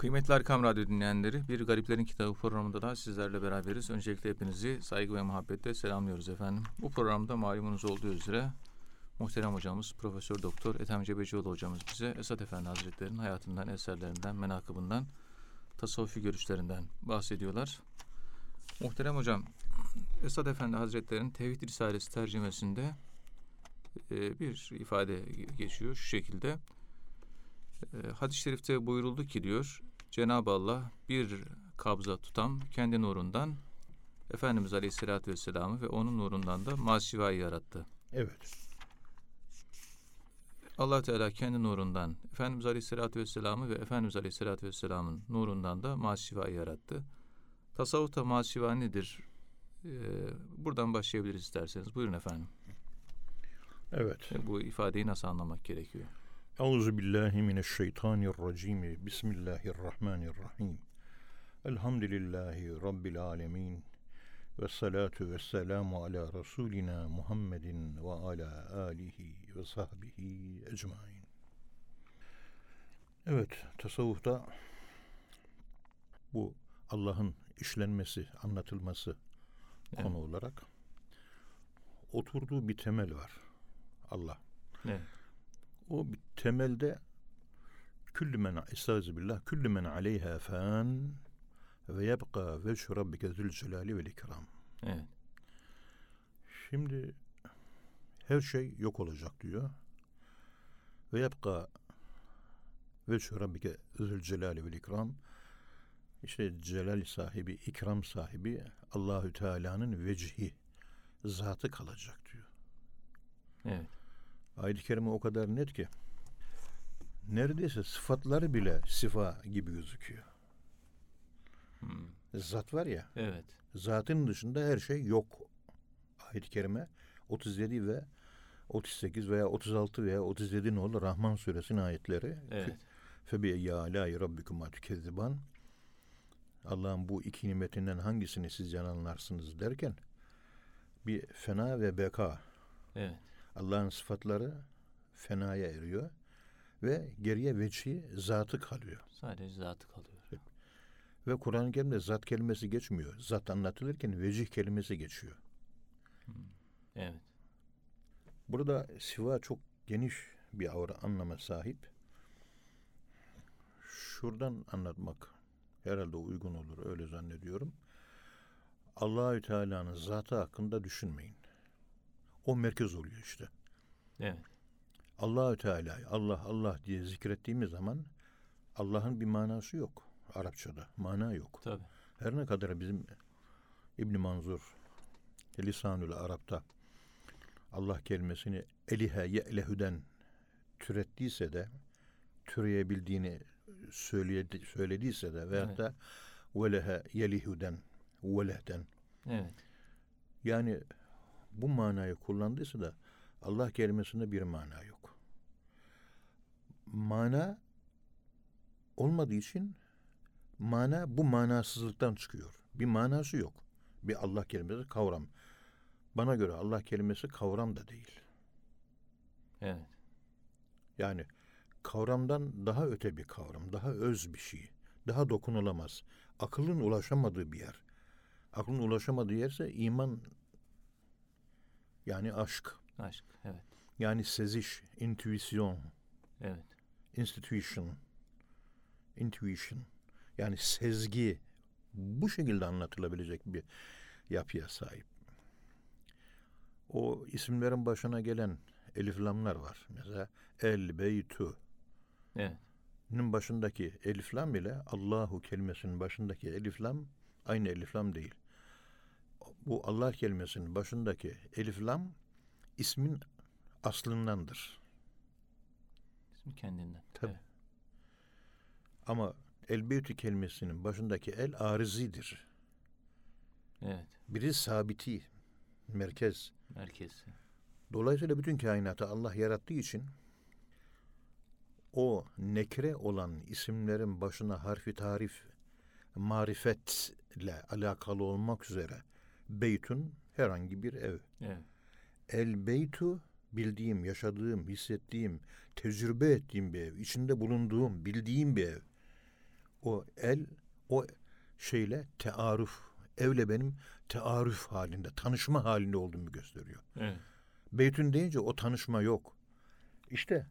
Kıymetli Erkam Radyo dinleyenleri, Bir Gariplerin Kitabı programında da sizlerle beraberiz. Öncelikle hepinizi saygı ve muhabbetle selamlıyoruz efendim. Bu programda malumunuz olduğu üzere muhterem hocamız Profesör Doktor Ethem Cebecioğlu hocamız bize Esat Efendi Hazretleri'nin hayatından, eserlerinden, menakıbından, tasavvufi görüşlerinden bahsediyorlar. Muhterem hocam, Esat Efendi Hazretleri'nin Tevhid Risalesi tercümesinde e, bir ifade geçiyor şu şekilde. E, hadis-i şerifte buyuruldu ki diyor, Cenab-ı Allah bir kabza tutam kendi nurundan Efendimiz Aleyhisselatü Vesselam'ı ve onun nurundan da masivayı yarattı. Evet. allah Teala kendi nurundan Efendimiz Aleyhisselatü Vesselam'ı ve Efendimiz Aleyhisselatü Vesselam'ın nurundan da masivayı yarattı. Tasavvufta masiva nedir? Ee, buradan başlayabiliriz isterseniz. Buyurun efendim. Evet. Bu ifadeyi nasıl anlamak gerekiyor? Euzu billahi mineşşeytanirracim. Bismillahirrahmanirrahim. Elhamdülillahi rabbil alamin. Ve salatu ve selamu ala Resulina Muhammedin ve ala alihi ve sahbihi ecmain. Evet, tasavvufta bu Allah'ın işlenmesi, anlatılması evet. konu olarak oturduğu bir temel var. Allah. Evet. O bir temelde küllü men estağfirullah küllü men aleyha fan ve yebqa veçhu rabbike zül celali vel ikram. Evet. Şimdi her şey yok olacak diyor. Ve yebqa veçhu rabbike zül celali vel ikram. İşte celal sahibi, ikram sahibi Allahü Teala'nın vecihi, zatı kalacak diyor. Evet. Ayet-i Kerime o kadar net ki neredeyse sıfatları bile sifa gibi gözüküyor. Hmm. Zat var ya. Evet. Zatın dışında her şey yok. Ayet-i Kerime 37 ve 38 veya 36 veya 37 ne olur Rahman suresinin ayetleri. Evet. Febi ya la rabbikuma tükezziban. Allah'ın bu iki nimetinden hangisini siz yananlarsınız derken bir fena ve beka. Evet. Allah'ın sıfatları fenaya eriyor ve geriye veçhi zatı kalıyor. Sadece zatı kalıyor. Ve Kur'an-ı Kerim'de zat kelimesi geçmiyor. Zat anlatılırken vecih kelimesi geçiyor. Hmm. Evet. Burada siva çok geniş bir avra anlama sahip. Şuradan anlatmak herhalde uygun olur öyle zannediyorum. Allahü Teala'nın zatı hakkında düşünmeyin. O merkez oluyor işte. Evet. Allahü Teala Allah Allah diye zikrettiğimiz zaman Allah'ın bir manası yok. Arapçada mana yok. Tabii. Her ne kadar bizim İbn Manzur Lisanül Arap'ta Allah kelimesini elihe ye'lehüden türettiyse de türeyebildiğini söyledi, söylediyse de veyahut evet. da velehe yelihüden velehden evet. yani bu manayı kullandıysa da Allah kelimesinde bir mana yok. Mana olmadığı için mana bu manasızlıktan çıkıyor. Bir manası yok. Bir Allah kelimesi kavram. Bana göre Allah kelimesi kavram da değil. Evet. Yani kavramdan daha öte bir kavram, daha öz bir şey, daha dokunulamaz. Akılın ulaşamadığı bir yer. Aklın ulaşamadığı yerse iman yani aşk. Aşk, evet. Yani seziş, intuisyon. Evet. Institution. Intuition. Yani sezgi. Bu şekilde anlatılabilecek bir yapıya sahip. O isimlerin başına gelen eliflamlar var. Mesela el beytu. Evet. Nin başındaki eliflam ile Allahu kelimesinin başındaki eliflam aynı eliflam değil bu Allah kelimesinin başındaki elif lam ismin aslındandır. İsmi kendinden. Tabi. Evet. Ama elbeytü kelimesinin başındaki el arizidir. Evet. Biri sabiti, merkez. Merkez. Dolayısıyla bütün kainatı Allah yarattığı için o nekre olan isimlerin başına harfi tarif, marifetle alakalı olmak üzere Beytun herhangi bir ev. Evet. El beytu bildiğim, yaşadığım, hissettiğim, tecrübe ettiğim bir ev. içinde bulunduğum, bildiğim bir ev. O el o şeyle tearuf, evle benim tearuf halinde, tanışma halinde olduğumu gösteriyor. Evet. Beytün deyince o tanışma yok. İşte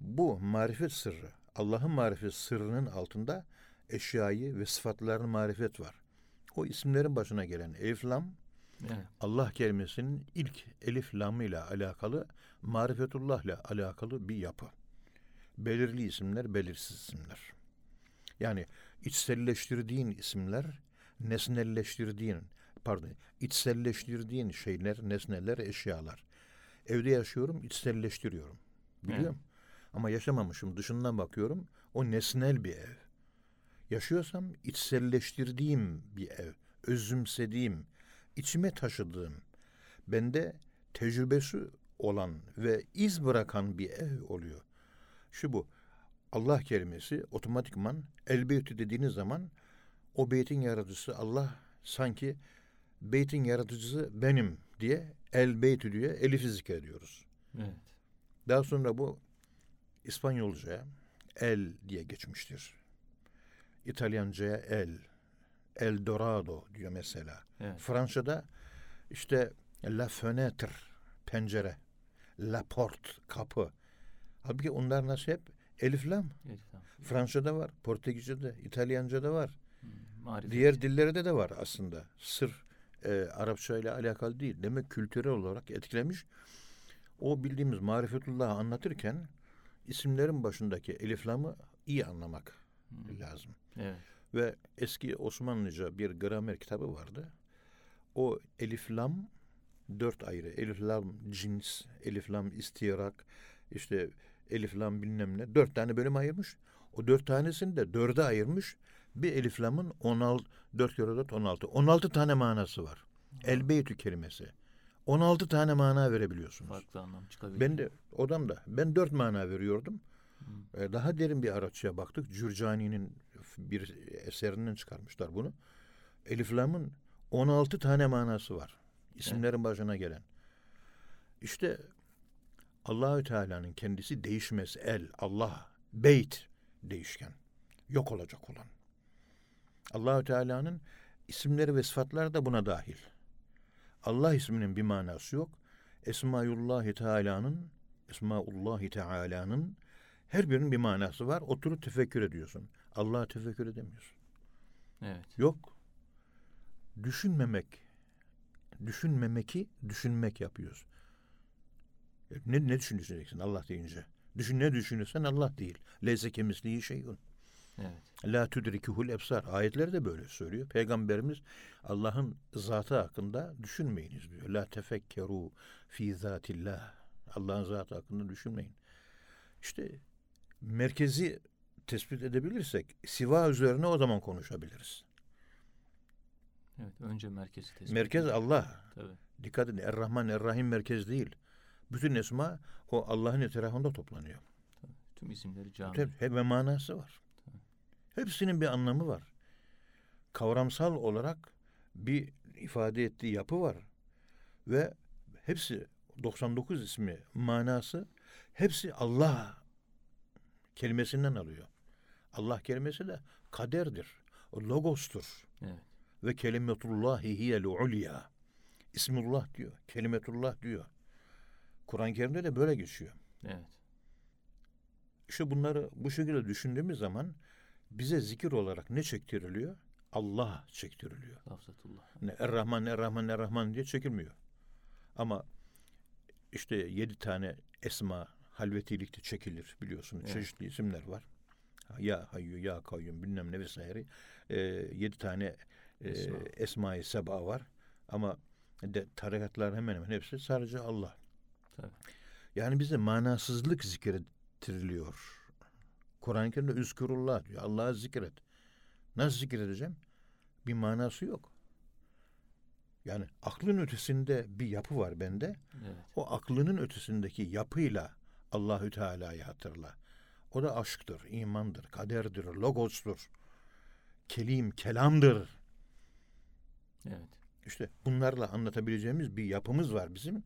bu marifet sırrı, Allah'ın marifet sırrının altında eşyayı ve sıfatların marifet var. O isimlerin başına gelen elif lam, Evet. Allah kelimesinin ilk elif lamı ile alakalı, marifetullah ile alakalı bir yapı. Belirli isimler, belirsiz isimler. Yani içselleştirdiğin isimler, nesnelleştirdiğin, pardon, içselleştirdiğin şeyler, nesneler, eşyalar. Evde yaşıyorum, içselleştiriyorum. Biliyorum. Ama yaşamamışım, dışından bakıyorum. O nesnel bir ev. Yaşıyorsam içselleştirdiğim bir ev, özümsediğim, içime taşıdığım, bende tecrübesi olan ve iz bırakan bir ev oluyor. Şu bu. Allah kelimesi otomatikman el beyti dediğiniz zaman o beytin yaratıcısı Allah sanki beytin yaratıcısı benim diye el beyti diye elifi zikrediyoruz. Evet. Daha sonra bu İspanyolcaya el diye geçmiştir. İtalyancaya el, El Dorado diyor mesela. Evet. Fransa'da işte la fenêtre, pencere, la porte, kapı. Halbuki onlar nasıl hep elif lam. Evet, tamam. Fransa'da var, Portekizce'de, İtalyanca'da var. Hmm, Marifet. Diğer dillerde de var aslında. Sır e, Arapça ile alakalı değil. Demek kültürel olarak etkilemiş. O bildiğimiz marifetullah'ı anlatırken isimlerin başındaki elif lamı iyi anlamak Hmm, lazım. Evet. Ve eski Osmanlıca bir gramer kitabı vardı. O elif lam dört ayrı. Elif lam cins, elif lam istiyarak, işte elif lam bilmem ne. Dört tane bölüm ayırmış. O dört tanesini de dörde ayırmış. Bir elif lamın 16, dört kere dört 16. 16 tane manası var. El beytü kelimesi. 16 tane mana verebiliyorsunuz. Farklı anlam çıkabilir. Ben de odamda ben dört mana veriyordum. Hmm. E, Daha derin bir Arapçaya baktık. Cürcani'nin bir eserinden çıkarmışlar bunu. Elif Lam'ın 16 tane manası var. İsimlerin başına gelen. İşte Allahü Teala'nın kendisi değişmez. El, Allah, beyt değişken. Yok olacak olan. Allahü Teala'nın isimleri ve sıfatları da buna dahil. Allah isminin bir manası yok. Esmaullahi Teala'nın Esmaullahi Teala'nın her birinin bir manası var. Oturup tefekkür ediyorsun. Allah'a tefekkür edemiyorsun. Evet. Yok. Düşünmemek. Düşünmemeki düşünmek yapıyoruz. E, Ne, ne düşüneceksin Allah deyince? Düşün ne düşünürsen Allah değil. Leyse kemisliği şeyun. Evet. La tudrikuhul ebsar. Ayetleri de böyle söylüyor. Peygamberimiz Allah'ın zatı hakkında düşünmeyiniz diyor. La tefekkeru fi zatillah. Allah'ın zatı hakkında düşünmeyin. İşte merkezi tespit edebilirsek siva üzerine o zaman konuşabiliriz. Evet. Önce merkezi tespit. Merkez Allah. Tabii. Dikkat edin. Er-Rahman, Er-Rahim merkez değil. Bütün esma o Allah'ın etrafında toplanıyor. Tüm isimleri cami. Tabii, Hep ve manası var. Hepsinin bir anlamı var. Kavramsal olarak bir ifade ettiği yapı var. Ve hepsi 99 ismi manası hepsi Allah kelimesinden alıyor. Allah kelimesi de kaderdir. Logostur. Evet. Ve kelimetullahi hiyel ulya. İsmullah diyor. Kelimetullah diyor. Kur'an-ı Kerim'de de böyle geçiyor. Evet. İşte bunları bu şekilde düşündüğümüz zaman bize zikir olarak ne çektiriliyor? Allah çektiriliyor. Lafzatullah. Ne Er-Rahman, Er-Rahman, Er-Rahman diye çekilmiyor. Ama işte yedi tane esma halvetilikte çekilir biliyorsunuz. Evet. Çeşitli isimler var. Ya Hayyu, Ya Kayyum bilmem ne vesaire. Ee, yedi tane e, Esma. Esma-i Seba var. Ama de, tarikatlar hemen hemen hepsi sadece Allah. Tabii. Yani bize manasızlık zikrettiriliyor. Kur'an-ı Kerim'de üzkurullah diyor. Allah'ı zikret. Nasıl zikredeceğim? Bir manası yok. Yani aklın ötesinde bir yapı var bende. Evet. O aklının ötesindeki yapıyla Allahü Teala'yı hatırla. O da aşktır, imandır, kaderdir, logostur. Kelim, kelamdır. Evet. İşte bunlarla anlatabileceğimiz bir yapımız var bizim.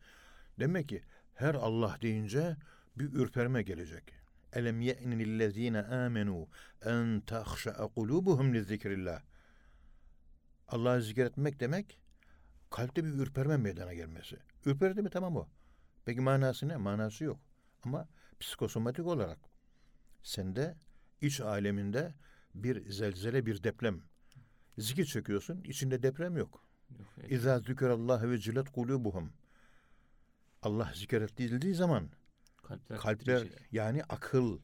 Demek ki her Allah deyince bir ürperme gelecek. Elem ye'ni lillezine amenu en tahşa'a kulubuhum lizikrillah. Allah'ı zikretmek demek kalpte bir ürperme meydana gelmesi. Ürperdi mi tamam o. Peki manası ne? Manası yok. Ama psikosomatik olarak sende iç aleminde bir zelzele, bir deprem. Zikir çekiyorsun, içinde deprem yok. İzâ zükerallâhe ve cilet kulubuhum. Allah zikredildiği zaman kalpler, kalpler titreyecek, yani akıl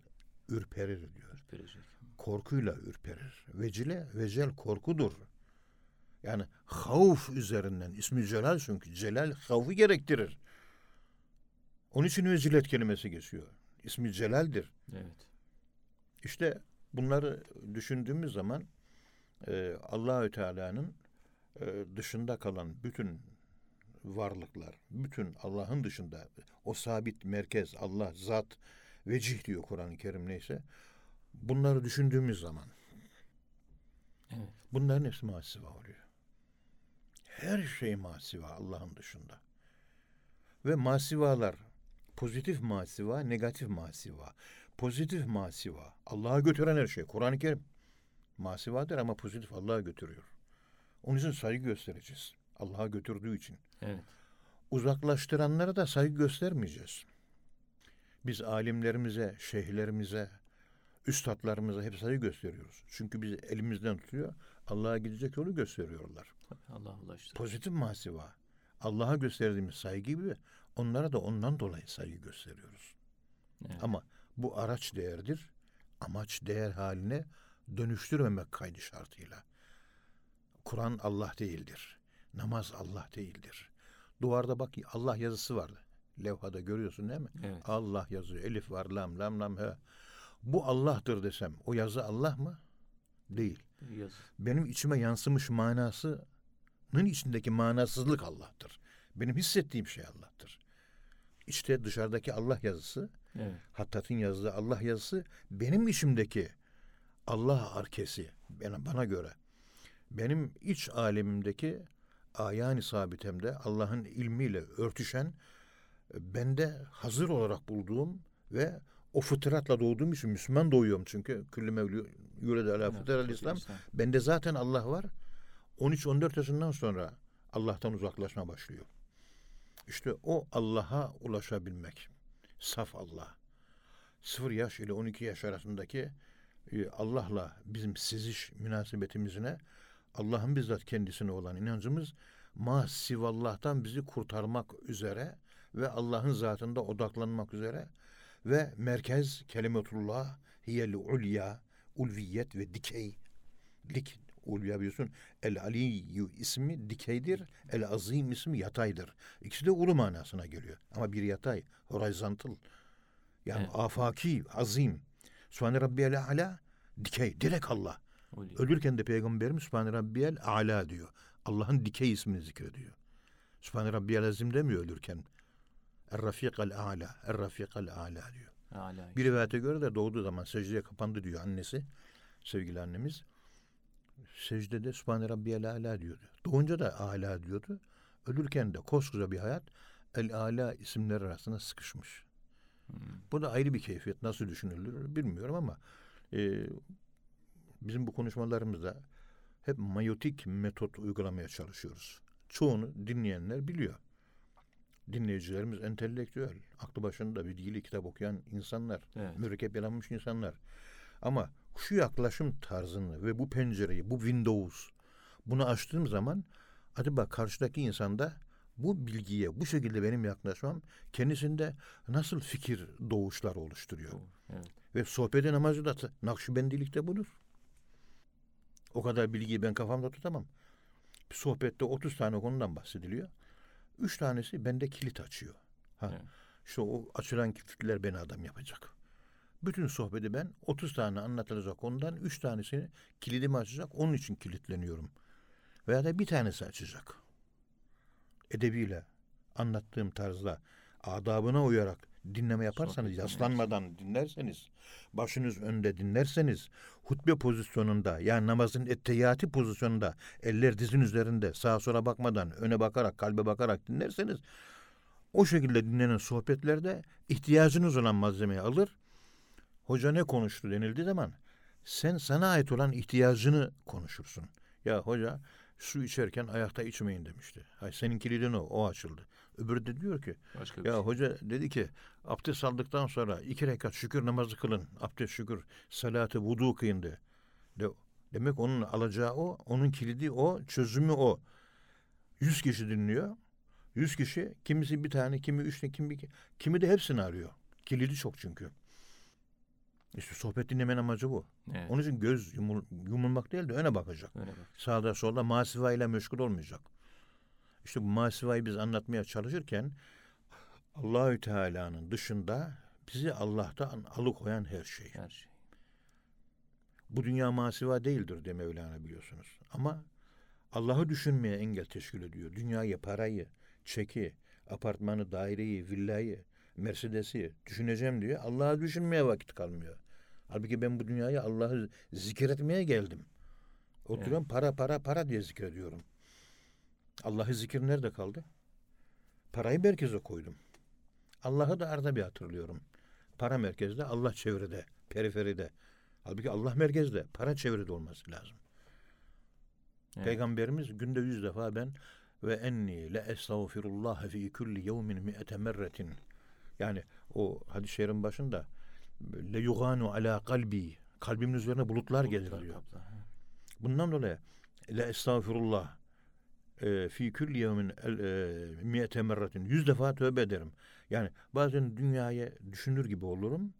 ürperir diyor. ürperecek. Korkuyla ürperir. Vecile, vecel korkudur. Yani havf üzerinden ismi celal çünkü celal havfı gerektirir. Onun için vecilet kelimesi geçiyor. İsmi celaldir. Evet. İşte bunları düşündüğümüz zaman e, Allahü Teala'nın e, dışında kalan bütün varlıklar, bütün Allah'ın dışında o sabit merkez Allah zat vecih diyor Kur'an-ı Kerim neyse. Bunları düşündüğümüz zaman Evet. bunların hepsi masiva oluyor. Her şey masiva Allah'ın dışında. Ve masivalar pozitif masiva, negatif masiva. Pozitif masiva Allah'a götüren her şey. Kur'an-ı Kerim masivadır ama pozitif Allah'a götürüyor. Onun için saygı göstereceğiz. Allah'a götürdüğü için. Evet. Uzaklaştıranlara da saygı göstermeyeceğiz. Biz alimlerimize, şeyhlerimize, üstadlarımıza hep saygı gösteriyoruz. Çünkü bizi elimizden tutuyor. Allah'a gidecek yolu gösteriyorlar. Allah ulaştı. Pozitif masiva. Allah'a gösterdiğimiz saygı gibi onlara da ondan dolayı saygı gösteriyoruz. Evet. Ama bu araç değerdir. Amaç değer haline dönüştürmemek kaydı şartıyla. Kur'an Allah değildir. Namaz Allah değildir. Duvarda bak Allah yazısı vardı. Levhada görüyorsun değil mi? Evet. Allah yazıyor. Elif var, lam, lam, lam, he. Bu Allah'tır desem o yazı Allah mı? Değil. Yazı. Benim içime yansımış manasının içindeki manasızlık Allah'tır. Benim hissettiğim şey Allah'tır. İşte dışarıdaki Allah yazısı, Evet. Hattat'ın yazdığı Allah yazısı benim içimdeki Allah arkesi bana, bana göre. Benim iç alemimdeki ayani sabitemde Allah'ın ilmiyle örtüşen bende hazır olarak bulduğum ve o fıtratla doğduğum için Müslüman doğuyorum çünkü küllü mevlü yürede ala fıtral. İslam. Bende zaten Allah var. 13-14 yaşından sonra Allah'tan uzaklaşma başlıyor. İşte o Allah'a ulaşabilmek. Saf Allah. 0 yaş ile 12 yaş arasındaki e, Allah'la bizim siziş münasebetimizine Allah'ın bizzat kendisine olan inancımız ma sivallah'tan bizi kurtarmak üzere ve Allah'ın zatında odaklanmak üzere ve merkez kelimetullah hiyel ulya ulviyet ve dikey lik ulya biliyorsun el aliyyu ismi dikeydir el azim ismi yataydır ikisi de ulu manasına geliyor ama bir yatay horizontal yani Evet. afaki azim Sübhane Rabbiyel Ala dikey direkt Allah. Ölürken de Peygamberimiz Sübhane Rabbiyel Ala diyor. Allah'ın dikey ismini zikrediyor. Sübhane Rabbiyel Azim demiyor ölürken. Er-Rafikal Ala, Er-Rafikal Ala diyor. Hala. Bir rivayete göre de doğduğu zaman secdeye kapandı diyor annesi. Sevgili annemiz. Secdede Sübhane Rabbiyel Ala diyordu. Doğunca da Ala diyordu. Ölürken de koskoca bir hayat El Ala isimler arasında sıkışmış. Hmm. Bu da ayrı bir keyfiyet. Nasıl düşünülür bilmiyorum ama e, bizim bu konuşmalarımızda hep mayotik metot uygulamaya çalışıyoruz. Çoğunu dinleyenler biliyor. Dinleyicilerimiz entelektüel, aklı başında bilgili kitap okuyan insanlar, Evet. mürekkep yalanmış insanlar. Ama şu yaklaşım tarzını ve bu pencereyi, bu Windows, bunu açtığım zaman acaba karşıdaki insanda bu bilgiye, bu şekilde benim yaklaşmam kendisinde nasıl fikir doğuşlar oluşturuyor? Evet. Ve sohbetin amacı da Nakşibendilikte budur. O kadar bilgiyi ben kafamda tutamam. Bir sohbette 30 tane konudan bahsediliyor. Üç tanesi bende kilit açıyor. Ha, Evet. işte o açılan kilitler beni adam yapacak. Bütün sohbeti ben 30 tane anlatılacak konudan üç tanesini kilidimi açacak. Onun için kilitleniyorum. Veya da bir tanesi açacak. Edebiyle, anlattığım tarzda, adabına uyarak dinleme yaparsanız, yaslanmadan dinlerseniz, başınız önde dinlerseniz, hutbe pozisyonunda, yani namazın ettehiyati pozisyonunda, eller dizin üzerinde, sağa sola bakmadan, öne bakarak, kalbe bakarak dinlerseniz, o şekilde dinlenen sohbetlerde ihtiyacınız olan malzemeyi alır, hoca ne konuştu denildiği zaman sen sana ait olan ihtiyacını konuşursun. Ya hoca su içerken ayakta içmeyin demişti. Hay senin kilidin o, o açıldı. Öbürü de diyor ki Başka ya şey. hoca dedi ki abdest aldıktan sonra iki rekat şükür namazı kılın. Abdest şükür salatı vudu kıyın de. de. Demek onun alacağı o, onun kilidi o, çözümü o. Yüz kişi dinliyor. Yüz kişi kimisi bir tane, kimi üç kimi, kimi de hepsini arıyor. Kilidi çok çünkü. İşte sohbet dinlemenin amacı bu. Evet. Onun için göz yumul, yumulmak değil de öne bakacak. Öyle bak. Sağda solda masiva ile meşgul olmayacak. İşte bu masivayı biz anlatmaya çalışırken Allahü Teala'nın dışında bizi Allah'tan alıkoyan her şey. Her şey. Bu dünya masiva değildir diye Mevlana biliyorsunuz. Ama Allah'ı düşünmeye engel teşkil ediyor. Dünyayı, parayı, çeki, apartmanı, daireyi, villayı, Mercedes'i düşüneceğim diyor. Allah'ı düşünmeye vakit kalmıyor. Halbuki ben bu dünyayı Allah'ı zikretmeye geldim. Oturuyorum para para para diye zikrediyorum. Allah'ı zikir nerede kaldı? Parayı merkeze koydum. Allah'ı da arada bir hatırlıyorum. Para merkezde, Allah çevrede, periferide. Halbuki Allah merkezde, para çevrede olması lazım. Evet. Peygamberimiz günde yüz defa ben ve enni le estağfirullah fi kulli yevmin mi'ete merretin. Yani o hadis-i şerifin başında le yuganu ala kalbi kalbimin üzerine bulutlar gelir Bulutlar diyor. kaplar. Bundan dolayı le estağfirullah e, fi kulli yevmin e, mi'ete merretin. Yüz defa tövbe ederim. Yani bazen dünyayı düşünür gibi olurum.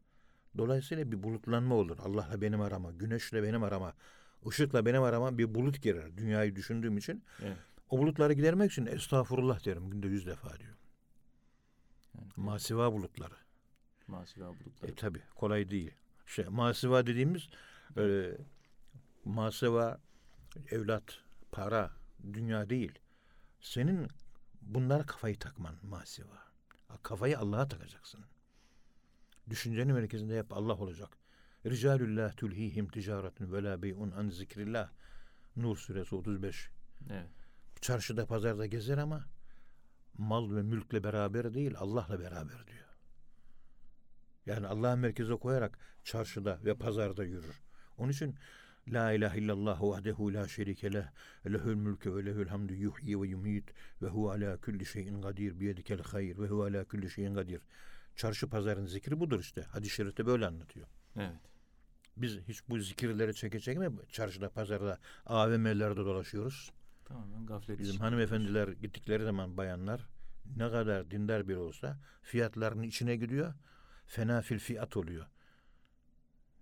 Dolayısıyla bir bulutlanma olur. Allah'la benim arama, güneşle benim arama, ışıkla benim arama bir bulut girer. Dünyayı düşündüğüm için. Evet. O bulutları gidermek için estağfurullah derim günde yüz defa diyor. Yani Masiva bulutları. masiva bulutları. E tabi kolay değil. Şey, masiva dediğimiz öyle masiva evlat, para, dünya değil. Senin bunlara kafayı takman masiva. Kafayı Allah'a takacaksın. Düşüncenin merkezinde hep Allah olacak. Ricalullah tulhihim ticaretun ve la bey'un an zikrillah. Nur suresi 35. Evet. Çarşıda pazarda gezer ama mal ve mülkle beraber değil Allah'la beraber diyor. Yani Allah'ı merkeze koyarak çarşıda ve pazarda yürür. Onun için La ilahe illallah vahdehu la şerike leh lehül mülke ve lehül hamdu yuhyi ve yumit ve hu ala kulli şeyin kadir biyedikel hayr ve hu ala kulli şeyin kadir. Çarşı pazarın zikri budur işte. Hadis-i şerifte böyle anlatıyor. Evet. Biz hiç bu zikirleri çeke mi çarşıda pazarda AVM'lerde dolaşıyoruz. Tamamen gaflet Bizim hanımefendiler gittikleri zaman bayanlar ne kadar dindar biri olsa fiyatlarının içine gidiyor. Fena fil fiyat oluyor.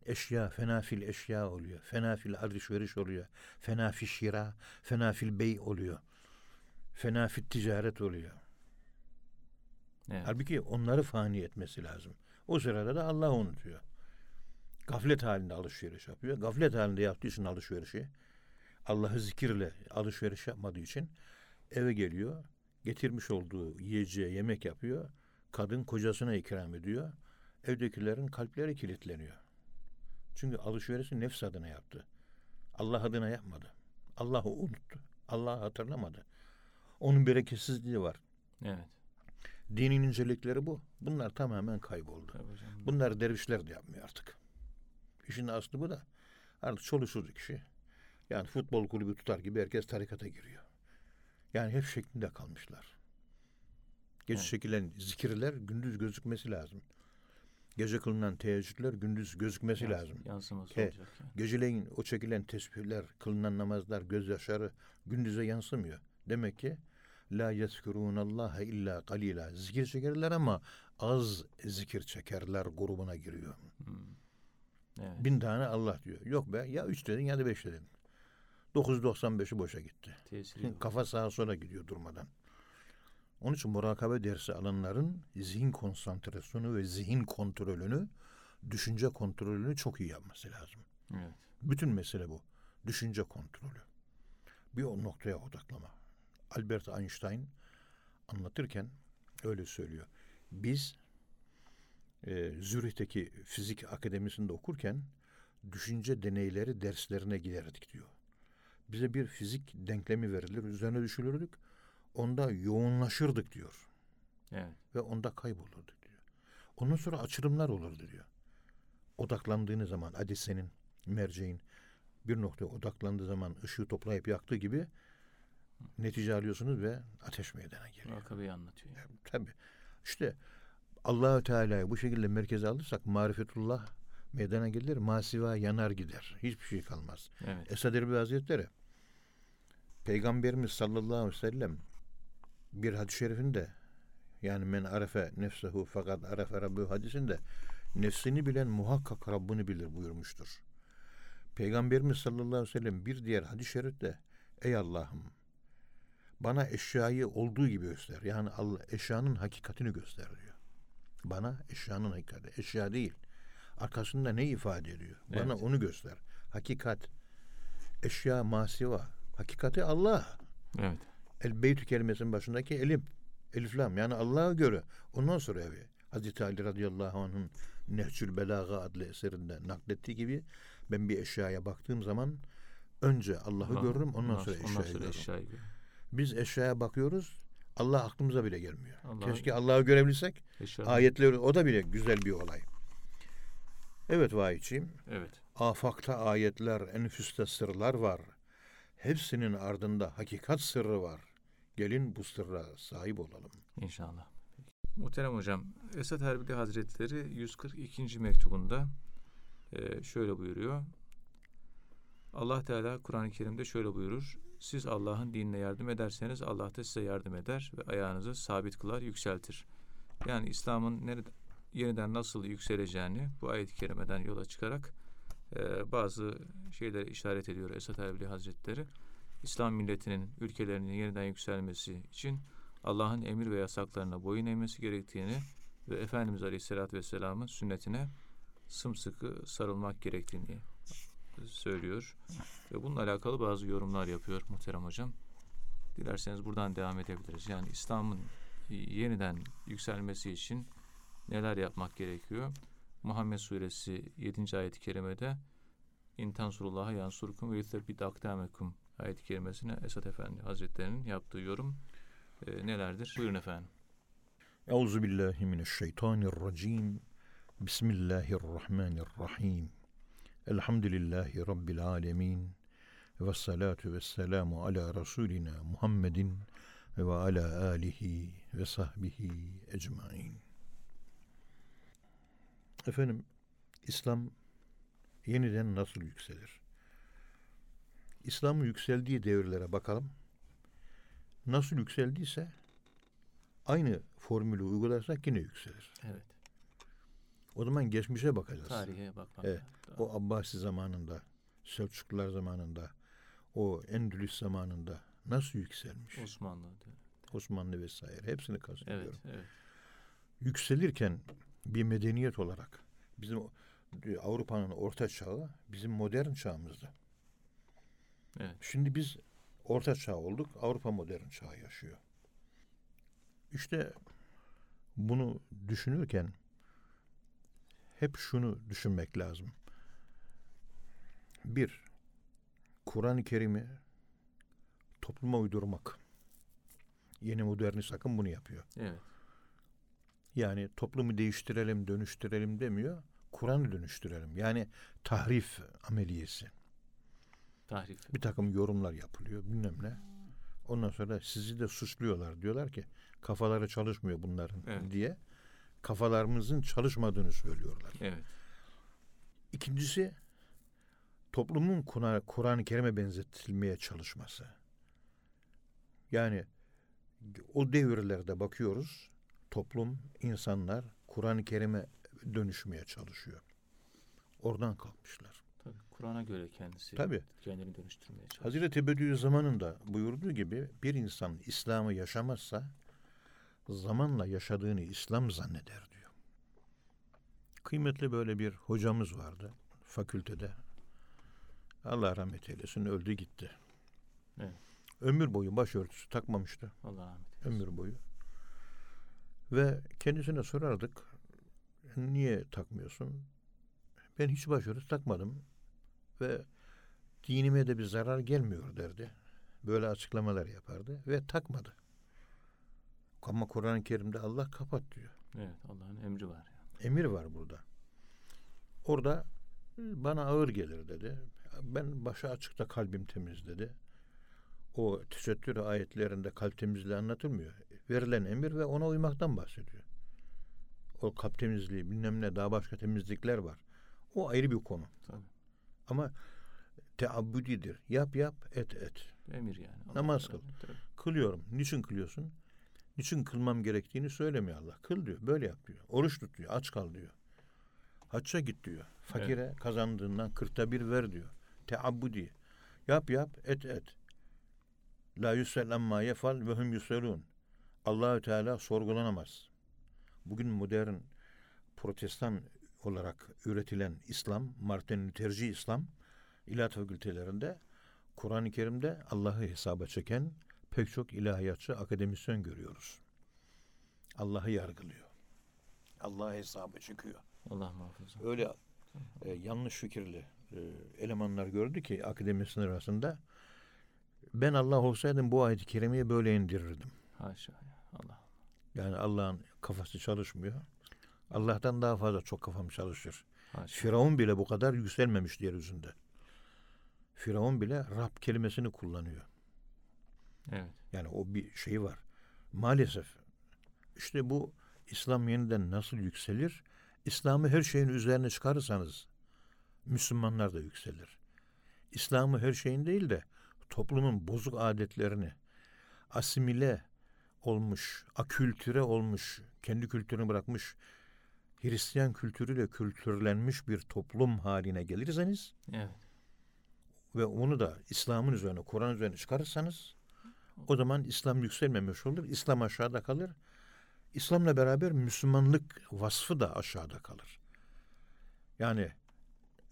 Eşya, fena fil eşya oluyor. Fena fil alışveriş oluyor. Fena fil şira, fena fil bey oluyor. Fena fil ticaret oluyor. Evet. Halbuki onları fani etmesi lazım. O sırada da Allah unutuyor. Gaflet halinde alışveriş yapıyor. Gaflet halinde yaptığı için alışverişi Allah'ı zikirle alışveriş yapmadığı için eve geliyor. Getirmiş olduğu yiyeceği yemek yapıyor. Kadın kocasına ikram ediyor. Evdekilerin kalpleri kilitleniyor. Çünkü alışverişi nefs adına yaptı. Allah adına yapmadı. Allah'ı unuttu. Allah'ı hatırlamadı. Onun bereketsizliği var. Evet. Dinin incelikleri bu. Bunlar tamamen kayboldu. Bunlar dervişler de yapmıyor artık. İşin aslı bu da. Artık çoluksuz kişi. Yani futbol kulübü tutar gibi herkes tarikata giriyor. Yani hep şeklinde kalmışlar. Gece Evet. çekilen zikirler gündüz gözükmesi lazım. Gece kılınan teheccüdler gündüz gözükmesi Yans- lazım. Yansıması He. olacak yani. Geceleyin o çekilen tesbihler, kılınan namazlar, gözyaşları gündüze yansımıyor. Demek ki la yezkurunallaha illa kalila. Zikir çekerler ama az zikir çekerler grubuna giriyor. Hmm. Evet. Bin tane Allah diyor. Yok be ya üç dedin ya da beş dedin. 995'i boşa gitti. Tesiri. Kafa sağa sola gidiyor durmadan. Onun için murakabe dersi alanların zihin konsantrasyonu ve zihin kontrolünü, düşünce kontrolünü çok iyi yapması lazım. Evet. Bütün mesele bu. Düşünce kontrolü. Bir o noktaya odaklama. Albert Einstein anlatırken öyle söylüyor. Biz e, Zürih'teki fizik akademisinde okurken düşünce deneyleri derslerine giderdik diyor. Bize bir fizik denklemi verilir, üzerine düşünürdük. Onda yoğunlaşırdık diyor Evet. ve onda kaybolurdu diyor. Ondan sonra açılımlar olurdu diyor. odaklandığınız zaman adisenin, merceğin bir noktaya odaklandığı zaman ışığı toplayıp yaktığı gibi netice alıyorsunuz ve ateş meydana geliyor. Vakabeyi anlatıyor. Yani. Tabii. İşte Allahü Teala'yı bu şekilde merkeze alırsak marifetullah meydana gelir, masiva yanar gider. Hiçbir şey kalmaz. Evet. Esad Erbil Hazretleri Peygamberimiz sallallahu aleyhi ve sellem bir hadis-i şerifinde yani men arefe nefsehu fakat arefe rabbu hadisinde nefsini bilen muhakkak Rabbini bilir buyurmuştur. Peygamberimiz sallallahu aleyhi ve sellem bir diğer hadis-i şerifte ey Allah'ım bana eşyayı olduğu gibi göster. Yani Allah eşyanın hakikatini göster diyor. Bana eşyanın hakikati. Eşya değil. Arkasında ne ifade ediyor? Evet. Bana onu göster. Hakikat. Eşya masiva. Hakikati Allah. Evet. El beytü kelimesinin başındaki elim. Eliflam yani Allah'a göre. Ondan sonra evi. Hazreti Ali radıyallahu anh'ın Nehcül Belaga adlı eserinde naklettiği gibi ben bir eşyaya baktığım zaman önce Allah'ı Allah, görürüm ondan, ondan sonra eşyayı, ondan sonra eşyayı görürüm. Biz eşyaya bakıyoruz. Allah aklımıza bile gelmiyor. Allah Keşke Allah'ı görebilsek. Ayetleri o da bile güzel bir olay. Evet vahiyçiyim. Evet. Afakta ayetler, enfüste sırlar var. Hepsinin ardında hakikat sırrı var. Gelin bu sırra sahip olalım. İnşallah. Muhterem hocam, Esat Erbili Hazretleri 142. mektubunda e, şöyle buyuruyor. Allah Teala Kur'an-ı Kerim'de şöyle buyurur. Siz Allah'ın dinine yardım ederseniz Allah da size yardım eder ve ayağınızı sabit kılar, yükseltir. Yani İslam'ın nerede, yeniden nasıl yükseleceğini bu ayet-i kerimeden yola çıkarak e, bazı şeyleri işaret ediyor Esat Erbili Hazretleri. İslam milletinin ülkelerinin yeniden yükselmesi için Allah'ın emir ve yasaklarına boyun eğmesi gerektiğini ve Efendimiz Aleyhisselatü Vesselam'ın sünnetine sımsıkı sarılmak gerektiğini söylüyor. Ve bununla alakalı bazı yorumlar yapıyor muhterem hocam. Dilerseniz buradan devam edebiliriz. Yani İslam'ın yeniden yükselmesi için neler yapmak gerekiyor? Muhammed Suresi 7. ayet-i kerimede İntansurullaha yansurkum ve yuthebbit akdamekum ayet-i kerimesine Esat Efendi Hazretleri'nin yaptığı yorum e, nelerdir? Buyurun efendim. Euzu billahi mineşşeytanirracim. Bismillahirrahmanirrahim. Elhamdülillahi Rabbil alemin. Ve salatu ve selamu ala Resulina Muhammedin ve ala alihi ve sahbihi ecmain. Efendim, İslam yeniden nasıl yükselir? İslam'ın yükseldiği devirlere bakalım. Nasıl yükseldiyse aynı formülü uygularsak yine yükselir. Evet. O zaman geçmişe bakacağız. Tarihe bakmak. Evet. O Abbasi zamanında, Selçuklular zamanında, o Endülüs zamanında nasıl yükselmiş? Osmanlı. Osmanlı vesaire. Hepsini kastediyorum. Evet, evet. Yükselirken bir medeniyet olarak bizim Avrupa'nın orta çağı bizim modern çağımızda. Evet. Şimdi biz orta çağ olduk. Avrupa modern çağı yaşıyor. İşte bunu düşünürken hep şunu düşünmek lazım. Bir, Kur'an-ı Kerim'i topluma uydurmak. Yeni modernist akım bunu yapıyor. Evet. Yani toplumu değiştirelim, dönüştürelim demiyor. Kur'an'ı dönüştürelim. Yani tahrif ameliyesi. Tahrif. Bir takım yorumlar yapılıyor bilmem ne. Ondan sonra sizi de suçluyorlar. Diyorlar ki kafaları çalışmıyor bunların evet. diye kafalarımızın çalışmadığını söylüyorlar. Evet. İkincisi toplumun Kur'an-ı Kerim'e benzetilmeye çalışması. Yani o devirlerde bakıyoruz toplum, insanlar Kur'an-ı Kerim'e dönüşmeye çalışıyor. Oradan kalkmışlar. Tabii Kur'an'a göre kendisi Tabii. kendini dönüştürmeye çalışıyor. Hazreti Bediüzzaman'ın zamanında buyurduğu gibi bir insan İslam'ı yaşamazsa zamanla yaşadığını İslam zanneder diyor. Kıymetli böyle bir hocamız vardı fakültede. Allah rahmet eylesin öldü gitti. Evet. Ömür boyu başörtüsü takmamıştı. Allah rahmet eylesin. Ömür boyu. Ve kendisine sorardık. Niye takmıyorsun? Ben hiç başörtüsü takmadım. Ve dinime de bir zarar gelmiyor derdi. Böyle açıklamalar yapardı ve takmadı. Ama Kur'an-ı Kerim'de Allah kapat diyor. Evet Allah'ın emri var. Yani. Emir var burada. Orada bana ağır gelir dedi. Ben başı açıkta kalbim temiz dedi. O tesettür ayetlerinde kalp temizliği anlatılmıyor. Verilen emir ve ona uymaktan bahsediyor. O kalp temizliği bilmem ne daha başka temizlikler var. O ayrı bir konu. Tabii. Ama teabbudidir. Yap yap et et. Emir yani. Allah Namaz kıl. Tabii. Kılıyorum. Niçin kılıyorsun? Niçin kılmam gerektiğini söylemiyor Allah. Kıl diyor. Böyle yap diyor. Oruç tut diyor. Aç kal diyor. Hacca git diyor. Fakire kazandığından kırkta bir ver diyor. Teabbudi. Yap yap et et. La yüsel amma yefal ve hum yüselun. Allahü Teala sorgulanamaz. Bugün modern protestan olarak üretilen İslam, Martin Lutherci İslam ilahiyat fakültelerinde Kur'an-ı Kerim'de Allah'ı hesaba çeken pek çok ilahiyatçı akademisyen görüyoruz. Allah'ı yargılıyor. Allah'ı hesaba çekiyor. Allah muhafaza. Öyle e, yanlış fikirli e, elemanlar gördü ki akademisyen arasında ben Allah olsaydım bu ayet-i kerimeyi böyle indirirdim. Haşa ya. Allah. Yani Allah'ın kafası çalışmıyor. Allah'tan daha fazla çok kafam çalışır. Haşa. Firavun bile bu kadar yükselmemiş yeryüzünde. Firavun bile Rab kelimesini kullanıyor. Evet. Yani o bir şey var. Maalesef işte bu İslam yeniden nasıl yükselir? İslam'ı her şeyin üzerine çıkarırsanız Müslümanlar da yükselir. İslam'ı her şeyin değil de toplumun bozuk adetlerini asimile olmuş, akültüre olmuş, kendi kültürünü bırakmış, Hristiyan kültürüyle kültürlenmiş bir toplum haline gelirseniz Evet. ve onu da İslam'ın üzerine, Kur'an üzerine çıkarırsanız o zaman İslam yükselmemiş olur. İslam aşağıda kalır. İslam'la beraber Müslümanlık vasfı da aşağıda kalır. Yani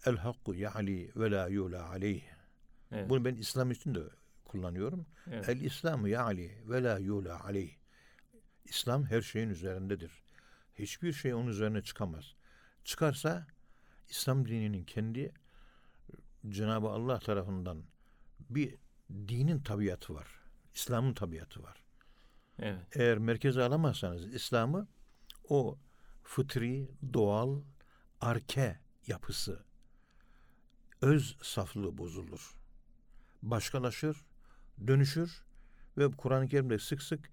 el hakku ya'li ve la yula aleyh. Evet. Bunu ben İslam için de kullanıyorum. evet. El İslamu ya'li ve la yula aleyh. İslam her şeyin üzerindedir. Hiçbir şey onun üzerine çıkamaz. Çıkarsa İslam dininin kendi Cenab-ı Allah tarafından bir dinin tabiatı var. İslam'ın tabiatı var. Evet. Eğer merkeze alamazsanız İslam'ı o fıtri, doğal, arke yapısı, öz saflığı bozulur. Başkalaşır, dönüşür ve Kur'an-ı Kerim'de sık sık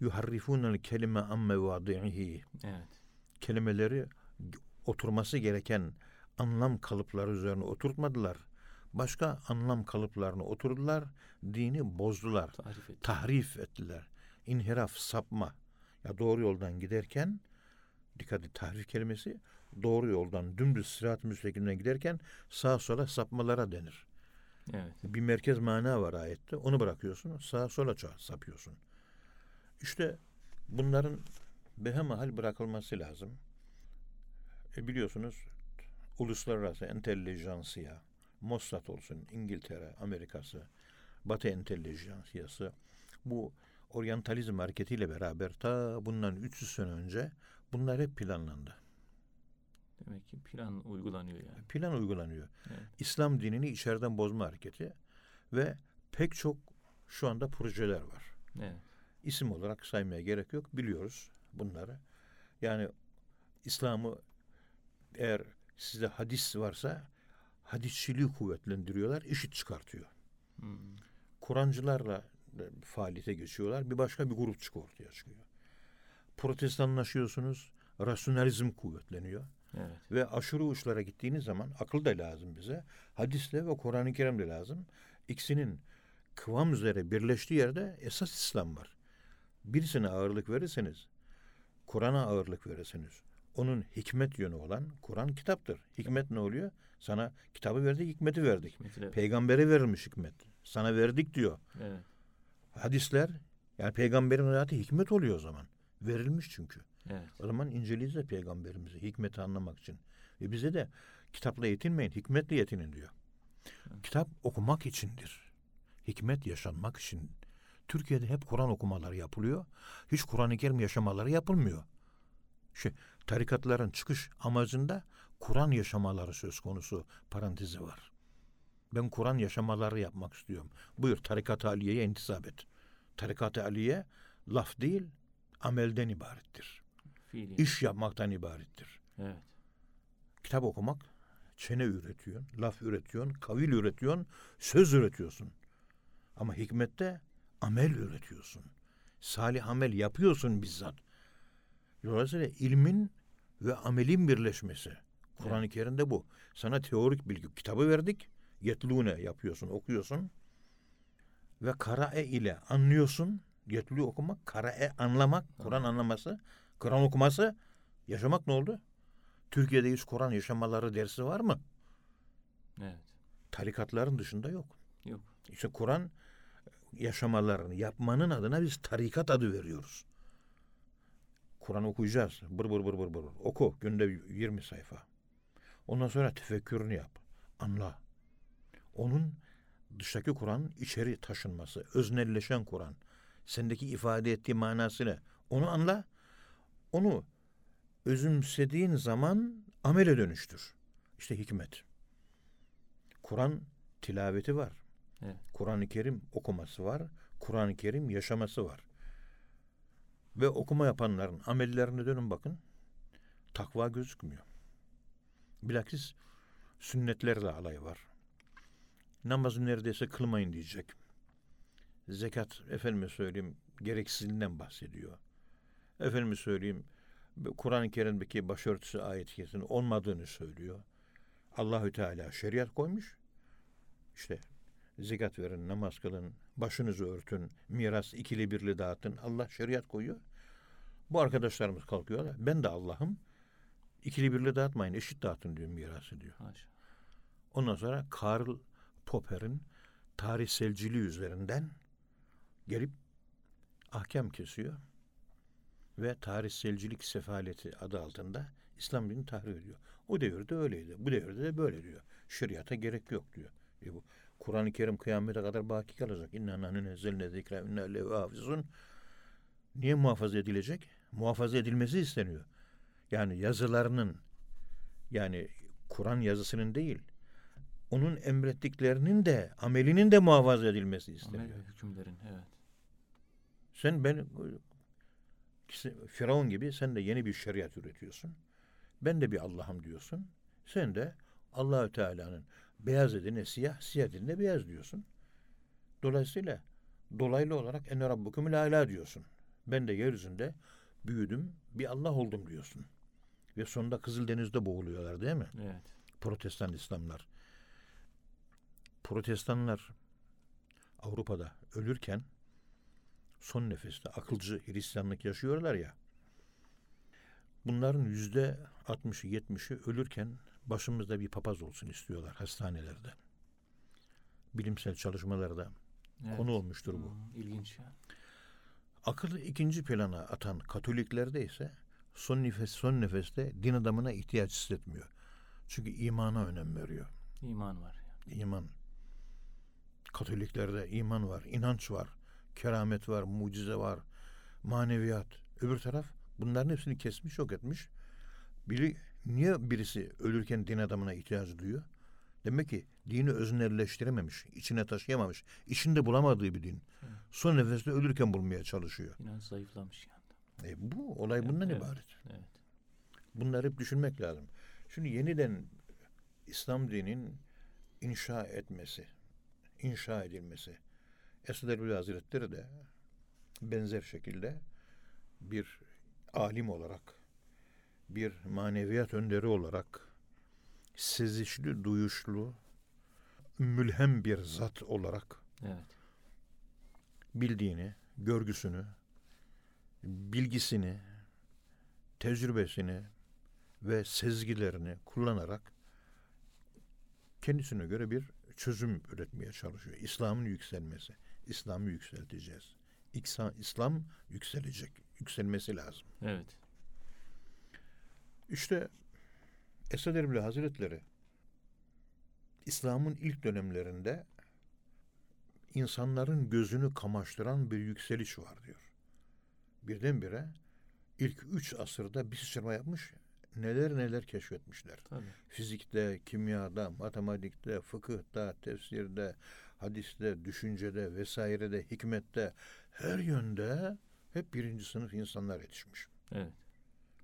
yuharrifunel kelime amme vadi'ihi Evet. kelimeleri oturması gereken anlam kalıpları üzerine oturtmadılar. Başka anlam kalıplarını oturdular, dini bozdular Tarif et. tahrif ettiler. İnhiraf, sapma. Ya doğru yoldan giderken dikkat et tahrif kelimesi doğru yoldan dümdüz sırat-ı müstakimden giderken sağa sola sapmalara denir. Evet. Bir merkez mana var ayette. Onu bırakıyorsun. Sağa sola sapıyorsun. İşte bunların behemahal bırakılması lazım. E biliyorsunuz uluslararası entelijansiya, Mossad olsun, İngiltere, Amerika'sı, Batı entelijansiyası bu oryantalizm hareketiyle beraber ta bundan 300 sene önce bunlar hep planlandı. Demek ki plan uygulanıyor yani. Plan uygulanıyor. Evet. İslam dinini içeriden bozma hareketi ve pek çok şu anda projeler var. Evet. İsim olarak saymaya gerek yok. Biliyoruz bunları. Yani İslam'ı eğer sizde hadis varsa hadisçiliği kuvvetlendiriyorlar, işit çıkartıyor. Hmm. Kur'ancılarla faaliyete geçiyorlar. Bir başka bir grup çıkıyor ortaya çıkıyor. Protestanlaşıyorsunuz, rasyonalizm kuvvetleniyor. Evet. Ve aşırı uçlara gittiğiniz zaman akıl da lazım bize. Hadisle ve Kur'an-ı Kerim de lazım. İkisinin kıvam üzere birleştiği yerde esas İslam var. Birisine ağırlık verirseniz, Kur'an'a ağırlık verirseniz, onun hikmet yönü olan Kur'an kitaptır. Hikmet ne oluyor? Sana kitabı verdik, hikmeti verdik. Hikmetiyle- Peygambere verilmiş hikmet. Sana verdik diyor. Evet. Hadisler, yani peygamberin hayatı hikmet oluyor o zaman. Verilmiş çünkü. Evet. O zaman inceleyiz de peygamberimizi hikmeti anlamak için. Ve bize de kitapla yetinmeyin, hikmetle yetinin diyor. Kitap okumak içindir. Hikmet yaşanmak için. Türkiye'de hep Kur'an okumaları yapılıyor. Hiç Kur'an-ı Kerim yaşamaları yapılmıyor. Şey, tarikatların çıkış amacında Kur'an yaşamaları söz konusu parantezi var. Ben Kur'an yaşamaları yapmak istiyorum. Buyur tarikat-ı aliyeye intisap et. Tarikat-ı aliye laf değil, amelden ibarettir Fiili. iş yapmaktan ibarettir. Evet. Kitap okumak Çene üretiyorsun, laf üretiyorsun, kavil üretiyorsun, söz üretiyorsun. Ama hikmette amel üretiyorsun. Salih amel yapıyorsun bizzat. Dolayısıyla ilmin ve amelin birleşmesi. Kur'an-ı Kerim'de bu. Sana teorik bilgi kitabı verdik. Yetlune yapıyorsun, okuyorsun. Ve karae ile anlıyorsun. Yetlu okumak, karae anlamak, Kur'an anlaması, Kur'an okuması, yaşamak ne oldu? Türkiye'de hiç Kur'an yaşamaları dersi var mı? Evet. Tarikatların dışında yok. Yok. İşte Kur'an yaşamalarını yapmanın adına biz tarikat adı veriyoruz. Kur'an okuyacağız. Bır bır bır bır bır. Oku. Günde 20 sayfa. Ondan sonra tefekkürünü yap. Anla. Onun dıştaki Kur'an içeri taşınması. Öznelleşen Kur'an. Sendeki ifade ettiği manası ne? Onu anla. Onu özümsediğin zaman amele dönüştür. İşte hikmet. Kur'an tilaveti var. Evet. Kur'an-ı Kerim okuması var. Kur'an-ı Kerim yaşaması var. Ve okuma yapanların amellerine dönün bakın. Takva gözükmüyor. Bilakis sünnetlerle alay var. Namazı neredeyse kılmayın diyecek. Zekat, efendime söyleyeyim, gereksizliğinden bahsediyor. Efendime söyleyeyim, Kur'an-ı Kerim'deki başörtüsü ayet olmadığını söylüyor. Allahü Teala şeriat koymuş. İşte zekat verin, namaz kılın, başınızı örtün, miras ikili birli dağıtın. Allah şeriat koyuyor. Bu arkadaşlarımız kalkıyorlar. Ben de Allah'ım. İkili birli dağıtmayın, eşit dağıtın diyor mirası diyor. Haşa. Ondan sonra Karl Popper'in tarihselciliği üzerinden gelip ahkam kesiyor. Ve tarihselcilik sefaleti adı altında İslam dinini tahrip ediyor. O devirde öyleydi. Bu devirde de böyle diyor. Şeriata gerek yok diyor. E bu Kur'an-ı Kerim kıyamete kadar baki kalacak. İnna nahnu nezzelne zikra inna lehu hafizun. Niye muhafaza edilecek? Muhafaza edilmesi isteniyor. Yani yazılarının yani Kur'an yazısının değil onun emrettiklerinin de amelinin de muhafaza edilmesi isteniyor. Amel hükümlerin evet. Sen ben Firavun gibi sen de yeni bir şeriat üretiyorsun. Ben de bir Allah'ım diyorsun. Sen de Allahü Teala'nın beyaz edine siyah, siyah edine beyaz diyorsun. Dolayısıyla dolaylı olarak en rabbukumul ala diyorsun. Ben de yeryüzünde büyüdüm, bir Allah oldum diyorsun. Ve sonunda Kızıldeniz'de boğuluyorlar değil mi? Evet. Protestan İslamlar. Protestanlar Avrupa'da ölürken son nefeste akılcı Hristiyanlık yaşıyorlar ya. Bunların yüzde 60'ı 70'i ölürken başımızda bir papaz olsun istiyorlar hastanelerde. Bilimsel çalışmalarda evet. konu olmuştur bu. Hmm, ilginç ya. Akıllı ikinci plana atan Katoliklerde ise son nefes son nefeste din adamına ihtiyaç hissetmiyor. Çünkü imana önem veriyor. İman var. Yani. İman. Katoliklerde iman var, inanç var, keramet var, mucize var, maneviyat. Öbür taraf bunların hepsini kesmiş, yok etmiş. Biri, niye birisi ölürken din adamına ihtiyacı duyuyor? Demek ki dini öznelleştirememiş, içine taşıyamamış, içinde bulamadığı bir din. Evet. Son nefeste ölürken bulmaya çalışıyor. İnanç zayıflamış yani. E bu olay bundan evet, ibaret. Evet. Bunları hep düşünmek lazım. Şimdi yeniden İslam dininin inşa etmesi, inşa edilmesi. Esad Erbil Hazretleri de benzer şekilde bir alim olarak, bir maneviyat önderi olarak, sezişli, duyuşlu, mülhem bir zat olarak Evet. bildiğini, görgüsünü, bilgisini, tecrübesini ve sezgilerini kullanarak kendisine göre bir çözüm üretmeye çalışıyor. İslam'ın yükselmesi. İslam'ı yükselteceğiz. İksa, İslam yükselecek. Yükselmesi lazım. Evet. İşte Esad Erbil Hazretleri İslam'ın ilk dönemlerinde insanların gözünü kamaştıran bir yükseliş var diyor. Birdenbire ilk üç asırda bir sıçrama yapmış, neler neler keşfetmişler. Tabii. Fizikte, kimyada, matematikte, fıkıhta, tefsirde, hadiste, düşüncede vesairede, hikmette her yönde hep birinci sınıf insanlar yetişmiş. Evet.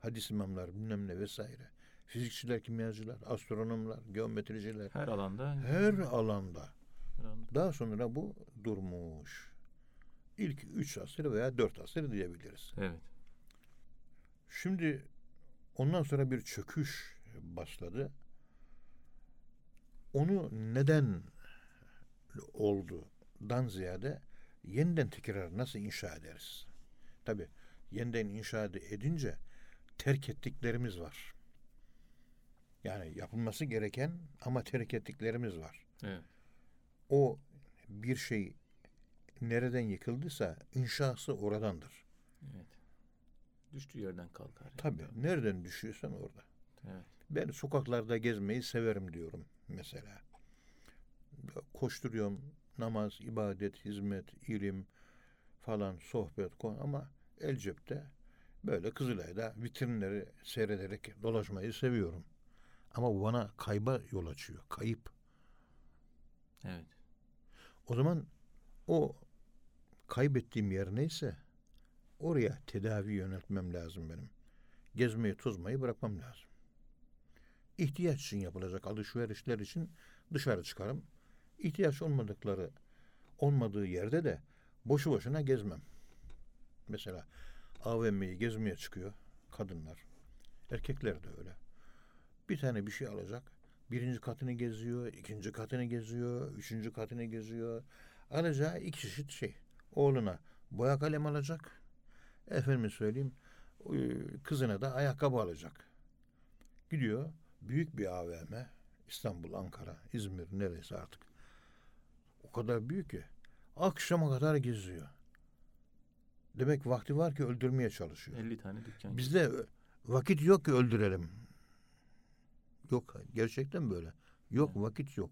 Hadis imamlar bilmem ne vesaire. Fizikçiler, kimyacılar, astronomlar, geometriciler. Her alanda. Her alanda. her alanda. Daha sonra bu durmuş. İlk üç asır veya dört asır diyebiliriz. Evet. Şimdi ondan sonra bir çöküş başladı. Onu neden oldudan ziyade yeniden tekrar nasıl inşa ederiz? Tabi yeniden inşa edince terk ettiklerimiz var. Yani yapılması gereken ama terk ettiklerimiz var. Evet. O bir şey nereden yıkıldıysa inşası oradandır. Evet. Düştüğü yerden kalkar. yani. Tabii nereden düşüyorsan orada. Evet. Ben sokaklarda gezmeyi severim diyorum mesela. Koşturuyorum namaz, ibadet, hizmet, ilim falan sohbet konu ama el cepte böyle Kızılay'da vitrinleri seyrederek dolaşmayı seviyorum. Ama bu bana kayba yol açıyor. Kayıp. Evet. O zaman o kaybettiğim yer neyse oraya tedavi yöneltmem lazım benim. Gezmeyi, tozmayı bırakmam lazım. İhtiyaç için yapılacak alışverişler için dışarı çıkarım. İhtiyaç olmadıkları olmadığı yerde de boşu boşuna gezmem. Mesela AVM'yi gezmeye çıkıyor kadınlar. Erkekler de öyle. Bir tane bir şey alacak. Birinci katını geziyor, ikinci katını geziyor, üçüncü katını geziyor. Alacağı iki çeşit şey. Oğluna boya kalem alacak. Efendim söyleyeyim e, kızına da ayakkabı alacak. Gidiyor büyük bir AVM. İstanbul, Ankara, İzmir neresi artık. O kadar büyük ki. Akşama kadar geziyor. Demek vakti var ki öldürmeye çalışıyor. 50 tane dükkan. Bizde vakit yok ki öldürelim. Yok gerçekten böyle. Yok Evet. vakit yok.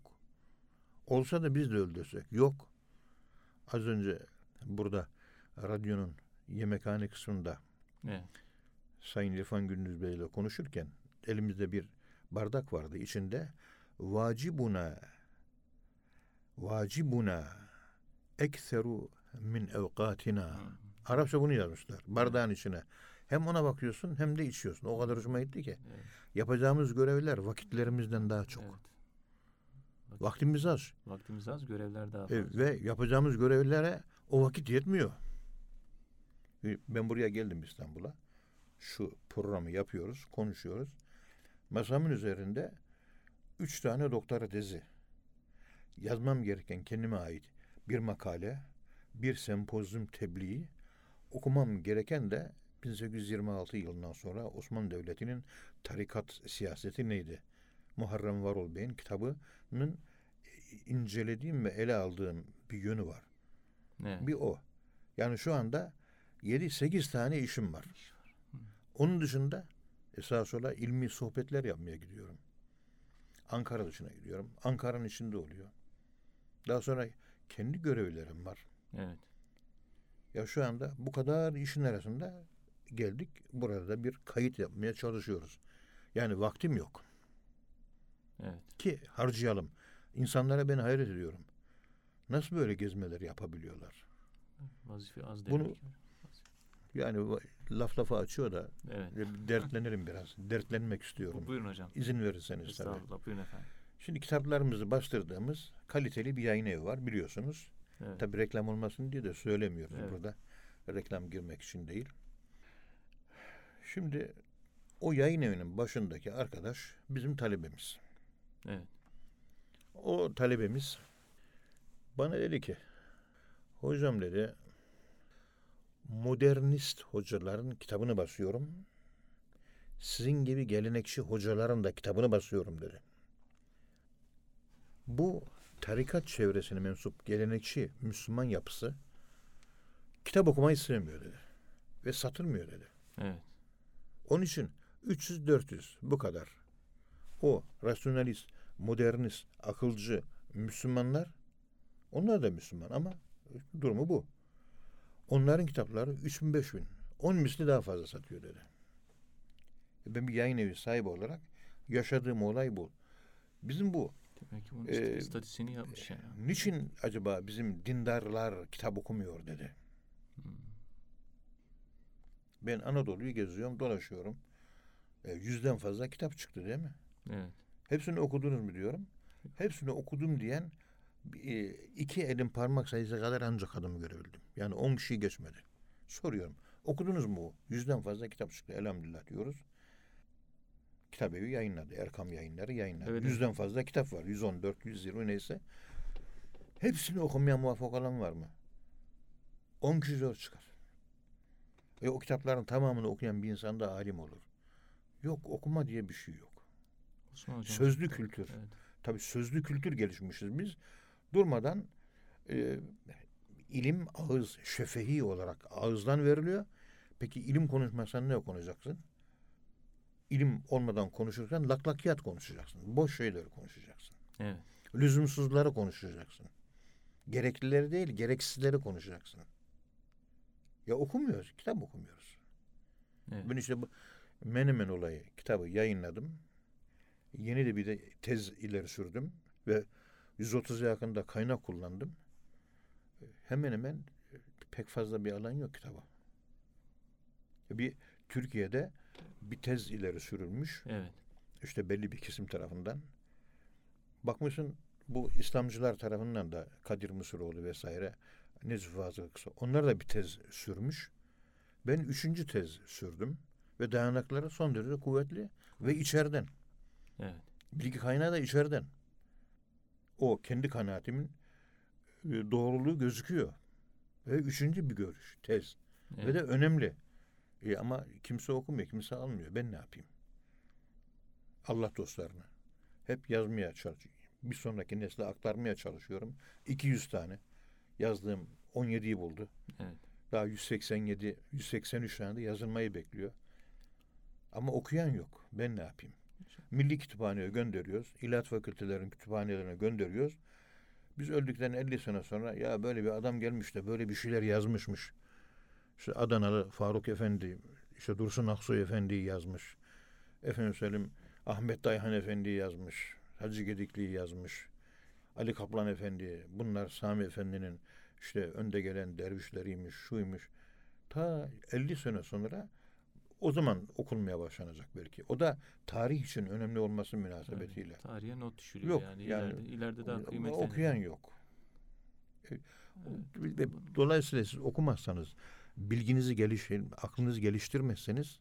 Olsa da biz de öldürsek. Yok. Az önce burada radyonun yemekhane kısmında Evet. Sayın İrfan Gündüz Bey ile konuşurken elimizde bir bardak vardı. İçinde vacibuna vacibuna ekseru min evkatina Hı. Arapça bunu yazmışlar bardağın içine. Hem ona bakıyorsun hem de içiyorsun. O kadar hoşuma gitti ki. Evet. Yapacağımız görevler vakitlerimizden daha çok. Evet. Vakit- Vaktimiz az. Vaktimiz az, görevler daha fazla. E, ve yapacağımız görevlere o vakit yetmiyor. Ben buraya geldim İstanbul'a. Şu programı yapıyoruz, konuşuyoruz. Masamın üzerinde üç tane doktora tezi. Yazmam gereken kendime ait bir makale, bir sempozyum tebliği, okumam gereken de 1826 yılından sonra Osmanlı Devleti'nin tarikat siyaseti neydi? Muharrem Varol Bey'in kitabının incelediğim ve ele aldığım bir yönü var. Evet. Bir o. Yani şu anda 7-8 tane işim var. Onun dışında esas ola ilmi sohbetler yapmaya gidiyorum. Ankara dışına gidiyorum. Ankara'nın içinde oluyor. Daha sonra kendi görevlerim var. Evet. Ya şu anda bu kadar işin arasında geldik. Burada da bir kayıt yapmaya çalışıyoruz. Yani vaktim yok Evet. ki harcayalım. İnsanlara ben hayret ediyorum. Nasıl böyle gezmeler yapabiliyorlar? Vazife az Bunu- demek. Yani va- laf lafa açıyor da Evet. dertlenirim biraz. Dertlenmek istiyorum. Bu- Buyurun hocam. İzin verirseniz tabii. Estağfurullah. Buyurun efendim. Şimdi kitaplarımızı bastırdığımız kaliteli bir yayın evi var biliyorsunuz. Evet. Tabii reklam olmasın diye de söylemiyoruz Evet. burada. Reklam girmek için değil. Şimdi o yayın evinin başındaki arkadaş bizim talebemiz. Evet. O talebemiz bana dedi ki hocam dedi modernist hocaların kitabını basıyorum. Sizin gibi gelenekçi hocaların da kitabını basıyorum dedi. Bu tarikat çevresine mensup gelenekçi Müslüman yapısı kitap okumayı sevmiyor dedi. Ve satılmıyor dedi. Evet. Onun için 300-400 bu kadar. O rasyonalist, modernist, akılcı Müslümanlar onlar da Müslüman ama durumu bu. Onların kitapları 3000 5000 10 misli daha fazla satıyor dedi. Ben bir yayın evi sahibi olarak yaşadığım olay bu. Bizim bu Demek ki bunun Ee, istatistiğini yapmış yani. niçin acaba bizim dindarlar kitap okumuyor dedi. Hmm. Ben Anadolu'yu geziyorum, dolaşıyorum. E, yüzden fazla kitap çıktı değil mi? Evet. Hepsini okudunuz mu diyorum. Hepsini okudum diyen e, iki elin parmak sayısı kadar ancak adamı görebildim. Yani on kişiyi geçmedi. Soruyorum. Okudunuz mu? Yüzden fazla kitap çıktı. Elhamdülillah diyoruz. Kitap evi yayınladı. Erkam yayınları yayınladı. Evet, Yüzden fazla kitap var. 114, 120 neyse. Hepsini okumaya muvaffak olan var mı? 10 kişi zor çıkar. Ve o kitapların tamamını okuyan bir insan da alim olur. Yok okuma diye bir şey yok. Osman hocam. Sözlü kültür. Evet. Tabii sözlü kültür gelişmişiz biz. Durmadan e, ilim ağız, şefehi olarak ağızdan veriliyor. Peki ilim konuşmasan ne konuşacaksın? İlim olmadan konuşurken laklakiyat konuşacaksın. Boş şeyleri konuşacaksın. Evet. Lüzumsuzları konuşacaksın. Gereklileri değil, gereksizleri konuşacaksın. Ya okumuyoruz, kitap okumuyoruz. Evet. Ben işte bu Menemen olayı kitabı yayınladım. Yeni de bir de tez ileri sürdüm ve 130'a yakında kaynak kullandım. Hemen hemen pek fazla bir alan yok kitaba. Bir Türkiye'de bir tez ileri sürülmüş. Evet. işte belli bir kesim tarafından. Bakmışsın bu İslamcılar tarafından da Kadir Mısıroğlu vesaire Necip Fazıl Kısa onlar da bir tez sürmüş. Ben üçüncü tez sürdüm ve dayanakları son derece kuvvetli ve içeriden. Evet. Bilgi kaynağı da içeriden. O kendi kanaatimin e, doğruluğu gözüküyor. Ve üçüncü bir görüş, tez. Evet. Ve de önemli. E ama kimse okumuyor, kimse almıyor. Ben ne yapayım? Allah dostlarına. Hep yazmaya çalışıyorum. Bir sonraki nesle aktarmaya çalışıyorum. 200 tane. Yazdığım 17'yi buldu. Evet. Daha 187, 183 tane de yazılmayı bekliyor. Ama okuyan yok. Ben ne yapayım? Milli Kütüphane'ye gönderiyoruz. İlahi fakültelerin kütüphanelerine gönderiyoruz. Biz öldükten 50 sene sonra ya böyle bir adam gelmiş de böyle bir şeyler yazmışmış. İşte Adanalı Faruk Efendi, işte Dursun Aksoy Efendi yazmış. Efendim söyleyeyim Ahmet Dayhan Efendi yazmış. Hacı Gedikli yazmış. Ali Kaplan Efendi, bunlar Sami Efendi'nin işte önde gelen dervişleriymiş, şuymuş. Ta 50 sene sonra o zaman okunmaya başlanacak belki. O da tarih için önemli olması münasebetiyle. Evet. Tarihe not düşülüyor Yok, yani. yani ileride, ileride daha Ama kıymetlenir. okuyan yok. E, ve Dolayısıyla siz okumazsanız, bilginizi geliştir, aklınızı geliştirmezseniz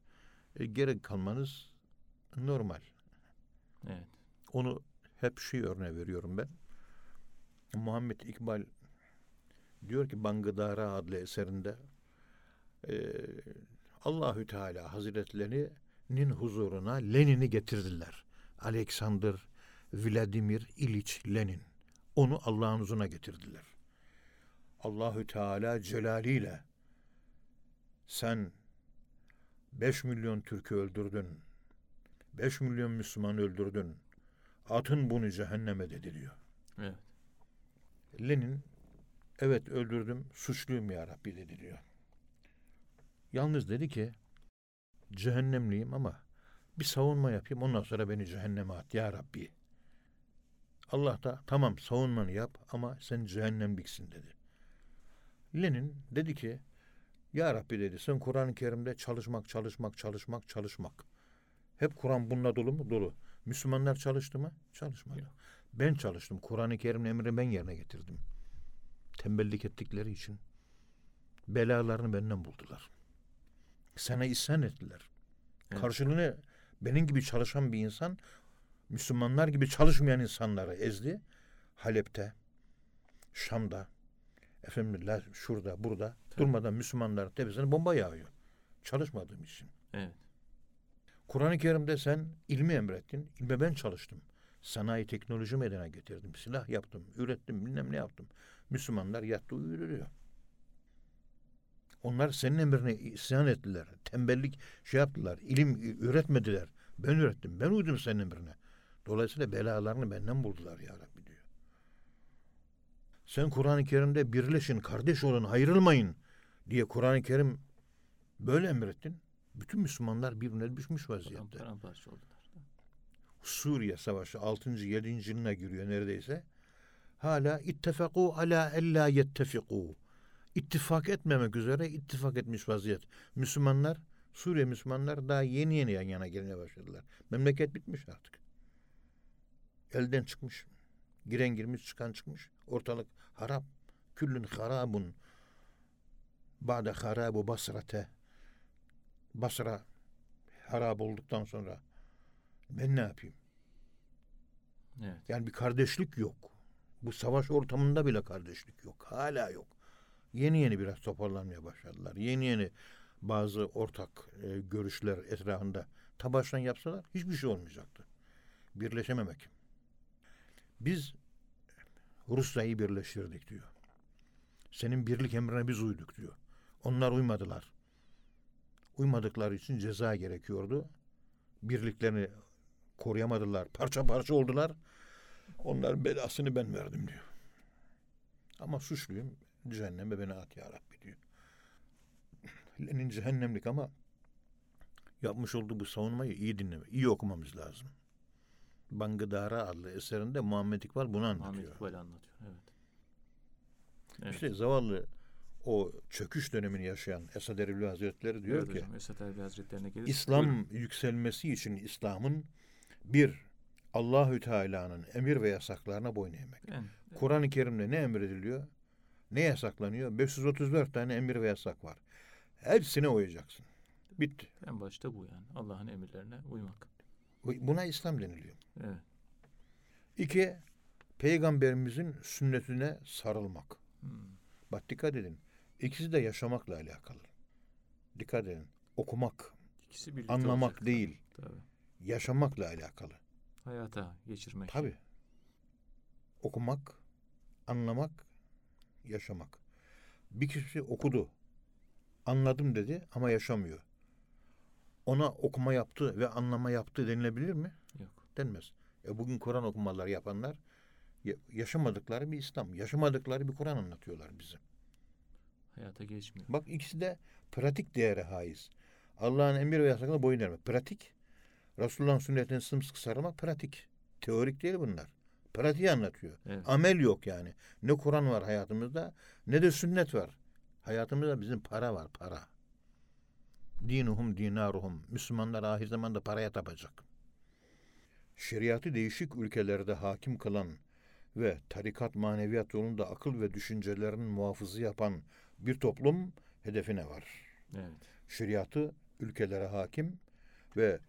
e, gerek kalmanız normal. Evet. Onu hep şey örneği veriyorum ben. Muhammed İkbal diyor ki Bangıdara adlı eserinde e, Allahü Teala Hazretlerinin huzuruna Lenin'i getirdiler. Alexander Vladimir İliç Lenin. Onu Allah'ın huzuruna getirdiler. Allahü Teala celaliyle sen 5 milyon Türk'ü öldürdün. 5 milyon Müslüman öldürdün. Atın bunu cehenneme dedi diyor. Evet. Lenin evet öldürdüm suçluyum ya Rabbi dedi diyor. Yalnız dedi ki cehennemliyim ama bir savunma yapayım ondan sonra beni cehenneme at ya Rabbi. Allah da tamam savunmanı yap ama sen cehennemliksin dedi. Lenin dedi ki ya Rabbi dedi sen Kur'an-ı Kerim'de çalışmak, çalışmak, çalışmak, çalışmak. Hep Kur'an bununla dolu mu? Dolu. Müslümanlar çalıştı mı? Çalışmadı. Yok. Ben çalıştım. Kur'an-ı Kerim'in emrini ben yerine getirdim. Tembellik ettikleri için belalarını benden buldular. Sana isyan ettiler. Evet. Karşılığını benim gibi çalışan bir insan Müslümanlar gibi çalışmayan insanları ezdi. Halep'te, Şam'da, efendim şurada, burada durmadan Müslümanların tepesine bomba yağıyor. Çalışmadığım için. Evet. Kur'an-ı Kerim'de sen ilmi emrettin. İlme ben çalıştım. Sanayi teknoloji meydana getirdim. Silah yaptım, ürettim, bilmem ne yaptım. Müslümanlar yattı uyuyor. Onlar senin emrine isyan ettiler. Tembellik şey yaptılar. ilim üretmediler. Ben ürettim. Ben uydum senin emrine. Dolayısıyla belalarını benden buldular ya Rabbi. Sen Kur'an-ı Kerim'de birleşin, kardeş olun, ayrılmayın diye Kur'an-ı Kerim böyle emrettin. Bütün Müslümanlar birbirine düşmüş vaziyette. paramparça oldular. Suriye Savaşı 6. 7. yılına giriyor neredeyse. Hala ittefaku ala ella yettefiku. İttifak etmemek üzere ittifak etmiş vaziyet. Müslümanlar Suriye Müslümanlar daha yeni yeni yan yana gelmeye başladılar. Memleket bitmiş artık. Elden çıkmış. Giren girmiş, çıkan çıkmış. Ortalık harap. Küllün harabun. Ba'de harabu basrate. Basra harap olduktan sonra ben ne yapayım? Evet. Yani bir kardeşlik yok. Bu savaş ortamında bile kardeşlik yok. Hala yok. Yeni yeni biraz toparlanmaya başladılar. Yeni yeni bazı ortak e, görüşler etrafında tabaştan yapsalar hiçbir şey olmayacaktı. Birleşememek. Biz Rusya'yı birleştirdik diyor. Senin birlik emrine biz uyduk diyor. Onlar uymadılar. Uymadıkları için ceza gerekiyordu. Birliklerini koruyamadılar. Parça parça oldular. Onların belasını ben verdim diyor. Ama suçluyum. Cehenneme beni at ya Rabbi diyor. Lenin cehennemlik ama yapmış olduğu bu savunmayı iyi dinleme, iyi okumamız lazım. Bangıdara adlı eserinde Muhammed İkbal bunu anlatıyor. İkbal anlatıyor. Evet. Evet. İşte zavallı o çöküş dönemini yaşayan Esad Erbil Hazretleri diyor evet ki hocam, Esat Erbil Hazretlerine gelir. İslam Buyurun. yükselmesi için İslam'ın bir Allahü Teala'nın emir ve yasaklarına boyun eğmek. Yani, Kur'an-ı Kerim'de ne emrediliyor? Ne yasaklanıyor? 534 tane emir ve yasak var. Hepsine uyacaksın. Bitti. en başta bu yani. Allah'ın emirlerine uymak. Buna İslam deniliyor. Evet. İki, peygamberimizin sünnetine sarılmak. Hmm. Bak dikkat edin. İkisi de yaşamakla alakalı. Dikkat edin. Okumak, İkisi birlikte anlamak olacak. değil, Tabii. yaşamakla alakalı. Hayata geçirmek. Tabii. Okumak, anlamak, yaşamak. Bir kişi okudu, anladım dedi ama yaşamıyor. Ona okuma yaptı ve anlama yaptı denilebilir mi? Yok. Denmez. E bugün Kur'an okumaları yapanlar ya- yaşamadıkları bir İslam, yaşamadıkları bir Kur'an anlatıyorlar bize. Hayata geçmiyor. Bak ikisi de pratik değere haiz. Allah'ın emir ve yasaklarına boyun eğmek. Pratik. Resulullah'ın sünnetine sımsıkı sarılmak pratik. Teorik değil bunlar. Pratiği anlatıyor. Evet. Amel yok yani. Ne Kur'an var hayatımızda ne de sünnet var. Hayatımızda bizim para var para. Dinuhum dinaruhum. Müslümanlar ahir zamanda paraya tapacak. Şeriatı değişik ülkelerde hakim kılan ve tarikat maneviyat yolunda akıl ve düşüncelerinin muhafızı yapan bir toplum hedefine var. Evet. Şeriatı ülkelere hakim ve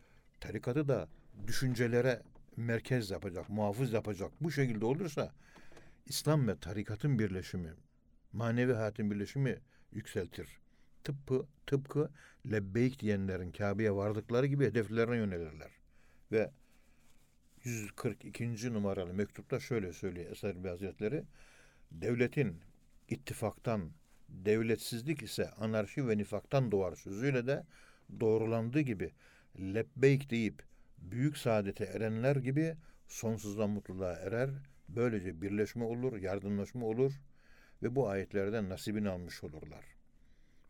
tarikatı da düşüncelere merkez yapacak, muhafız yapacak. Bu şekilde olursa İslam ve tarikatın birleşimi, manevi hayatın birleşimi yükseltir. Tıpkı, tıpkı lebbeyk diyenlerin Kabe'ye vardıkları gibi hedeflerine yönelirler. Ve 142. numaralı mektupta şöyle söylüyor Eser Hazretleri. Devletin ittifaktan, devletsizlik ise anarşi ve nifaktan doğar sözüyle de doğrulandığı gibi lebbeyk deyip büyük saadete erenler gibi sonsuzdan mutluluğa erer. Böylece birleşme olur, yardımlaşma olur ve bu ayetlerden nasibini almış olurlar.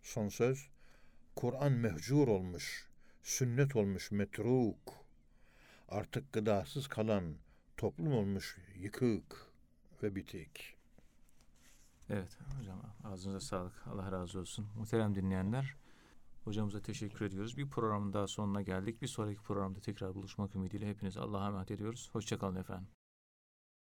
Son söz, Kur'an mehcur olmuş, sünnet olmuş metruk, artık gıdasız kalan toplum olmuş yıkık ve bitik. Evet hocam ağzınıza sağlık. Allah razı olsun. Muhterem dinleyenler hocamıza teşekkür ediyoruz. Bir programın daha sonuna geldik. Bir sonraki programda tekrar buluşmak ümidiyle hepinizi Allah'a emanet ediyoruz. Hoşçakalın efendim.